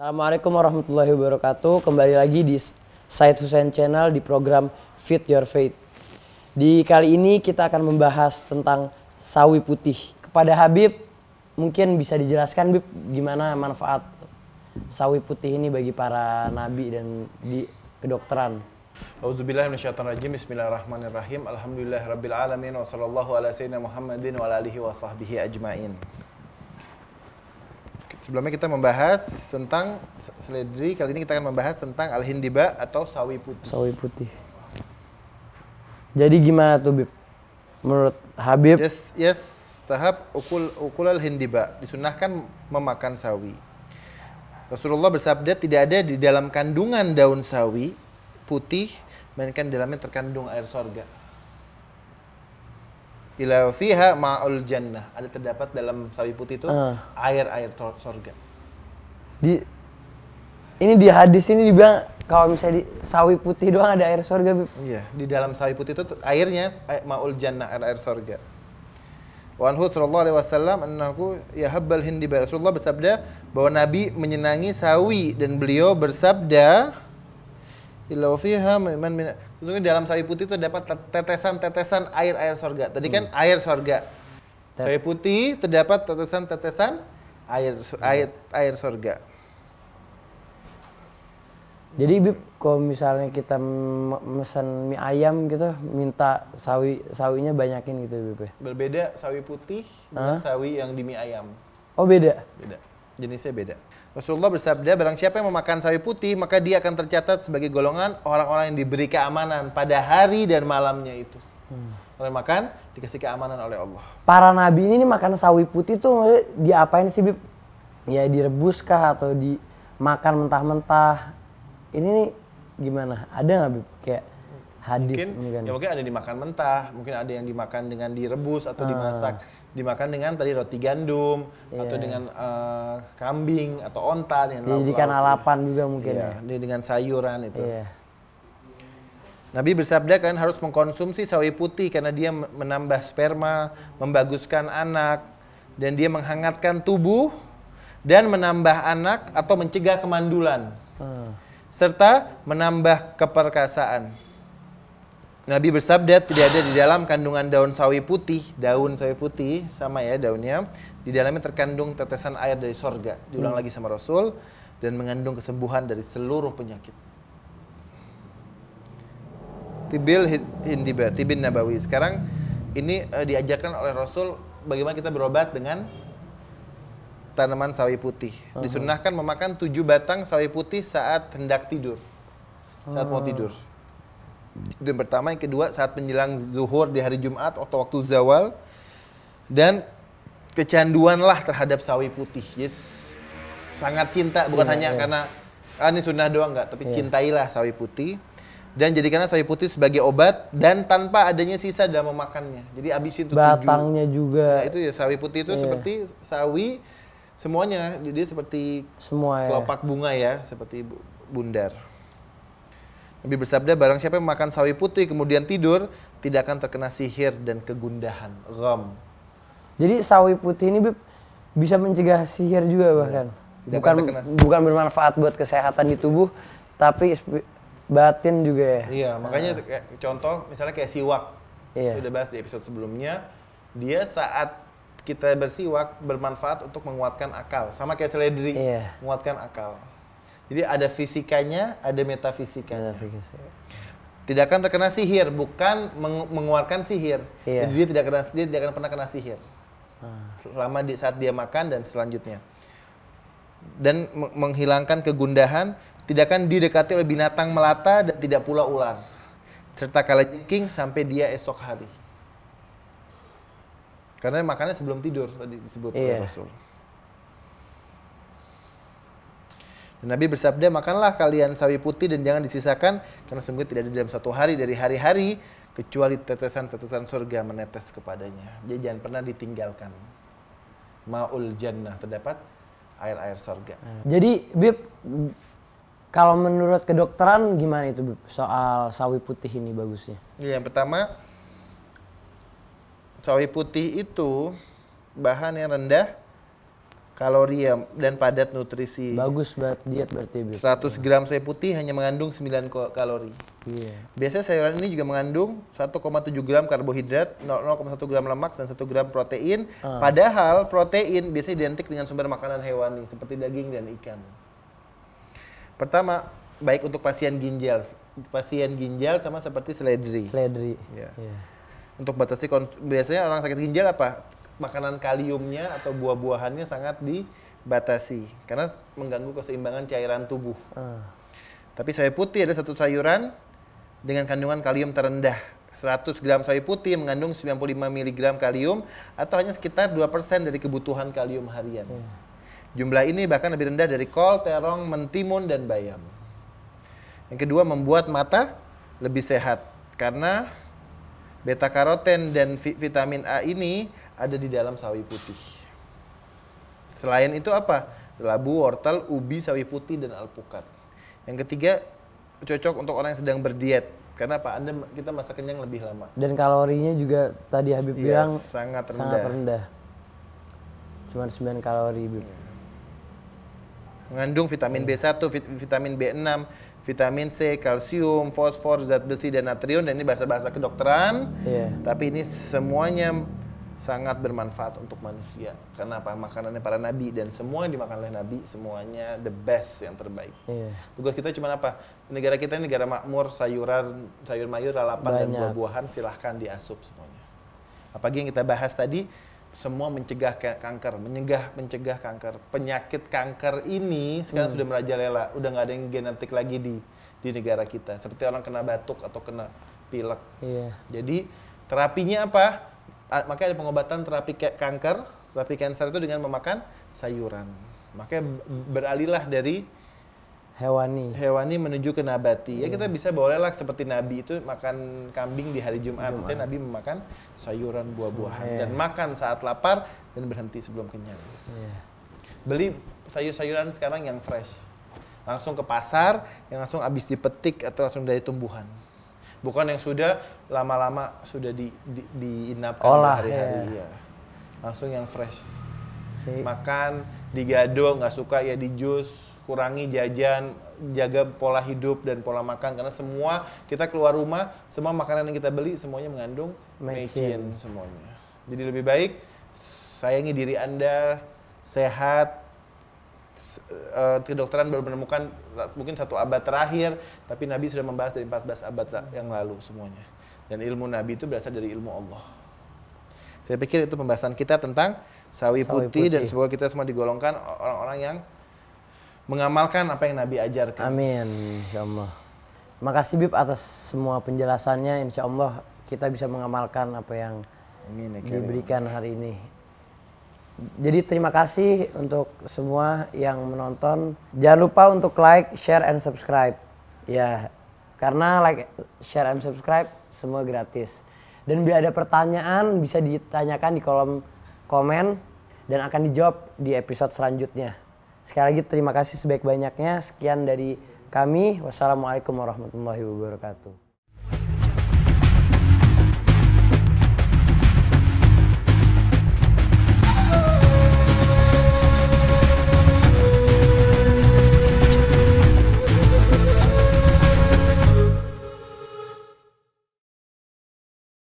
Assalamualaikum warahmatullahi wabarakatuh. Kembali lagi di Said Hussein Channel di program Fit Your Faith. Di kali ini kita akan membahas tentang sawi putih. Kepada Habib, mungkin bisa dijelaskan Bib gimana manfaat sawi putih ini bagi para nabi dan di kedokteran. Auzubillahi minasyaitonirrajim. Bismillahirrahmanirrahim. Alhamdulillah rabbil alamin wa sallallahu ala sayyidina Muhammadin wa alihi wa sahbihi ajmain. Sebelumnya kita membahas tentang seledri, kali ini kita akan membahas tentang al-hindiba atau sawi putih. Sawi putih. Jadi gimana tuh Bib? Menurut Habib, Yes, yes, tahap ukul ukul al-hindiba disunahkan memakan sawi. Rasulullah bersabda tidak ada di dalam kandungan daun sawi putih melainkan di dalamnya terkandung air sorga. Ila fiha ma'ul jannah. Ada terdapat dalam sawi putih itu Ah. air-air tor- sorga. di ini di hadis ini dibilang kalau misalnya di sawi putih doang ada air surga Bib. Iya, di dalam sawi putih itu airnya ay- ma'ul jannah, air-air sorga. Wa anhu sallallahu alaihi wasallam annahu yahabbal hindiba. Rasulullah bersabda bahwa Nabi menyenangi sawi dan beliau bersabda illa fiha man min Sesungguhnya dalam sawi putih itu dapat tetesan-tetesan air-air sorga. Tadi kan air sorga. Sawi putih terdapat tetesan-tetesan air air air sorga. Jadi Bib, kalau misalnya kita mesen mie ayam gitu, minta sawi sawinya banyakin gitu Bib. ya? Berbeda sawi putih dengan sawi yang di mie ayam. Oh beda. Beda. Jenisnya beda. Rasulullah bersabda, barang siapa yang memakan sawi putih, maka dia akan tercatat sebagai golongan orang-orang yang diberi keamanan pada hari dan malamnya itu. Orang yang makan, dikasih keamanan oleh Allah. Para nabi ini nih makan sawi putih tuh diapain sih Bib? Ya direbus kah atau dimakan mentah-mentah? Ini nih gimana? Ada nggak Bib? Kayak hadis Mungkin, ini kan? ya mungkin ada yang dimakan mentah, mungkin ada yang dimakan dengan direbus atau dimasak. Dimakan dengan tadi roti gandum, atau dengan eh, kambing, atau onta. Dengan lauk- Dijadikan lauk. alapan juga mungkin Iya, ya. dengan sayuran itu. Iya. Nabi bersabda kalian harus mengkonsumsi sawi putih karena dia menambah sperma, membaguskan anak, dan dia menghangatkan tubuh dan menambah anak atau mencegah kemandulan, Hmm. serta menambah keperkasaan. Nabi bersabda tidak ada di dalam kandungan daun sawi putih, daun sawi putih sama ya daunnya, di dalamnya terkandung tetesan air dari sorga. Diulang lagi sama Rasul dan mengandung kesembuhan dari seluruh penyakit. Tibil Hi- Hindiba, Tibin Nabawi. Sekarang ini eh, diajarkan oleh Rasul bagaimana kita berobat dengan tanaman sawi putih. Disunahkan memakan tujuh batang sawi putih saat hendak tidur. Saat mau tidur. Itu yang pertama, yang kedua saat menjelang zuhur di hari Jumat atau waktu zawal. Dan kecanduanlah terhadap sawi putih. Yes. Sangat cinta, bukan hanya karena ah, ini sunnah doang enggak, tapi cintailah sawi putih. Dan jadikanlah sawi putih sebagai obat dan tanpa adanya sisa dalam memakannya. Jadi habisin tuh tujuh. Batangnya juga Nah, itu ya sawi putih itu seperti sawi semuanya. Jadi seperti semua ya. kelopak bunga ya, seperti bu- bundar. Nabi bersabda, barang siapa yang makan sawi putih kemudian tidur, tidak akan terkena sihir dan kegundahan. Gham. Jadi sawi putih ini Bib, bisa mencegah sihir juga bahkan. Tidak bukan terkena. bukan bermanfaat buat kesehatan di tubuh, tapi batin juga ya. Iya, makanya kayak contoh misalnya kayak siwak. Iya. Saya udah bahas di episode sebelumnya. Dia saat kita bersiwak bermanfaat untuk menguatkan akal. Sama kayak seledri, Iya. menguatkan akal. Jadi ada fisikanya, ada metafisikanya. Tidak akan terkena sihir, bukan meng- mengeluarkan sihir. Iya. Jadi dia tidak kena dia tidak akan pernah kena sihir. Selama di saat dia makan dan selanjutnya. Dan me- menghilangkan kegundahan, tidak akan didekati oleh binatang melata dan tidak pula ular. Serta kalajengking sampai dia esok hari. Karena makannya sebelum tidur tadi disebut oleh Iya. Rasul. Dan Nabi bersabda, makanlah kalian sawi putih dan jangan disisakan karena sungguh tidak ada dalam satu hari dari hari-hari kecuali tetesan-tetesan surga menetes kepadanya. Jadi jangan pernah ditinggalkan. Ma'ul jannah terdapat air-air surga. Jadi Bib kalau menurut kedokteran gimana itu Bib soal sawi putih ini bagusnya? Ya, yang pertama sawi putih itu bahan yang rendah kalori ya, dan padat nutrisi. Bagus banget diet berarti Bib. 100 gram soy putih hanya mengandung 9 ko- kalori. Iya. Biasanya sayuran ini juga mengandung 1,7 gram karbohidrat, 0,1 gram lemak, dan 1 gram protein. Padahal protein biasanya identik dengan sumber makanan hewani seperti daging dan ikan. Pertama, baik untuk pasien ginjal. Pasien ginjal sama seperti seledri. Seledri. Iya. Iya. Untuk batasi biasanya orang sakit ginjal apa? Makanan kaliumnya atau buah-buahannya sangat dibatasi karena mengganggu keseimbangan cairan tubuh. Ah. Tapi soy putih ada satu sayuran dengan kandungan kalium terendah. 100 gram soy putih mengandung 95 mg kalium atau hanya sekitar 2% dari kebutuhan kalium harian. Jumlah ini bahkan lebih rendah dari kol, terong, mentimun, dan bayam. Yang kedua membuat mata lebih sehat karena beta karoten dan vi- vitamin A ini ada di dalam sawi putih. Selain itu apa? Labu, wortel, ubi, sawi putih, dan alpukat. Yang ketiga cocok untuk orang yang sedang berdiet. Karena apa? Anda kita masa kenyang lebih lama. Dan kalorinya juga tadi Habib Iya, bilang sangat rendah. sangat rendah. Cuman 9 kalori Bib. Mengandung vitamin B1, vit- vitamin B6, vitamin C, kalsium, fosfor, zat besi, dan natrium. Dan ini bahasa-bahasa kedokteran. Iya. Tapi ini semuanya sangat bermanfaat untuk manusia. Karena apa? Makanannya para nabi dan semua yang dimakan oleh nabi semuanya the best yang terbaik. Iya. Tugas kita cuma apa? Negara kita ini negara makmur, sayuran, sayur mayur, lalapan dan Banyak. buah-buahan silahkan diasup semuanya. Apalagi yang kita bahas tadi, semua mencegah ka- kanker, mencegah mencegah kanker. Penyakit kanker ini sekarang sudah merajalela, udah nggak ada yang genetik lagi di di negara kita. Seperti orang kena batuk atau kena pilek. Iya. Jadi terapinya apa? Makanya ada pengobatan terapi ke- kanker, terapi kanker itu dengan memakan sayuran. Makanya beralihlah dari Hewani. hewani menuju ke nabati. Ya kita bisa bolehlah seperti Nabi itu makan kambing di hari Jumat. Saya Nabi memakan sayuran buah-buahan dan makan saat lapar dan berhenti sebelum kenyang. Iya. Beli sayur-sayuran sekarang yang fresh. Langsung ke pasar yang langsung habis dipetik atau langsung dari tumbuhan. Bukan yang sudah lama-lama sudah di, di, diinapkan Olah, berhari-hari. ya. Langsung yang fresh Oke. makan digado nggak suka ya di jus kurangi jajan jaga pola hidup dan pola makan karena semua kita keluar rumah semua makanan yang kita beli semuanya mengandung Mecin. semuanya jadi lebih baik sayangi diri anda sehat eh, kedokteran baru menemukan mungkin satu abad terakhir tapi Nabi sudah membahas dari 14 abad yang lalu semuanya dan ilmu Nabi itu berasal dari ilmu Allah saya pikir itu pembahasan kita tentang sawi, Sawi putih, dan putih. semoga kita semua digolongkan orang-orang yang mengamalkan apa yang Nabi ajarkan. Amin, insya Allah. Terima kasih Bib atas semua penjelasannya. Insya Allah kita bisa mengamalkan apa yang Amin ya diberikan hari ini. Jadi terima kasih untuk semua yang menonton. Jangan lupa untuk like, share, and subscribe. Ya, karena like, share, and subscribe semua gratis. Dan bila ada pertanyaan bisa ditanyakan di kolom komen dan akan dijawab di episode selanjutnya. Sekali lagi terima kasih sebaik-banyaknya. Sekian dari kami. Wassalamualaikum warahmatullahi wabarakatuh.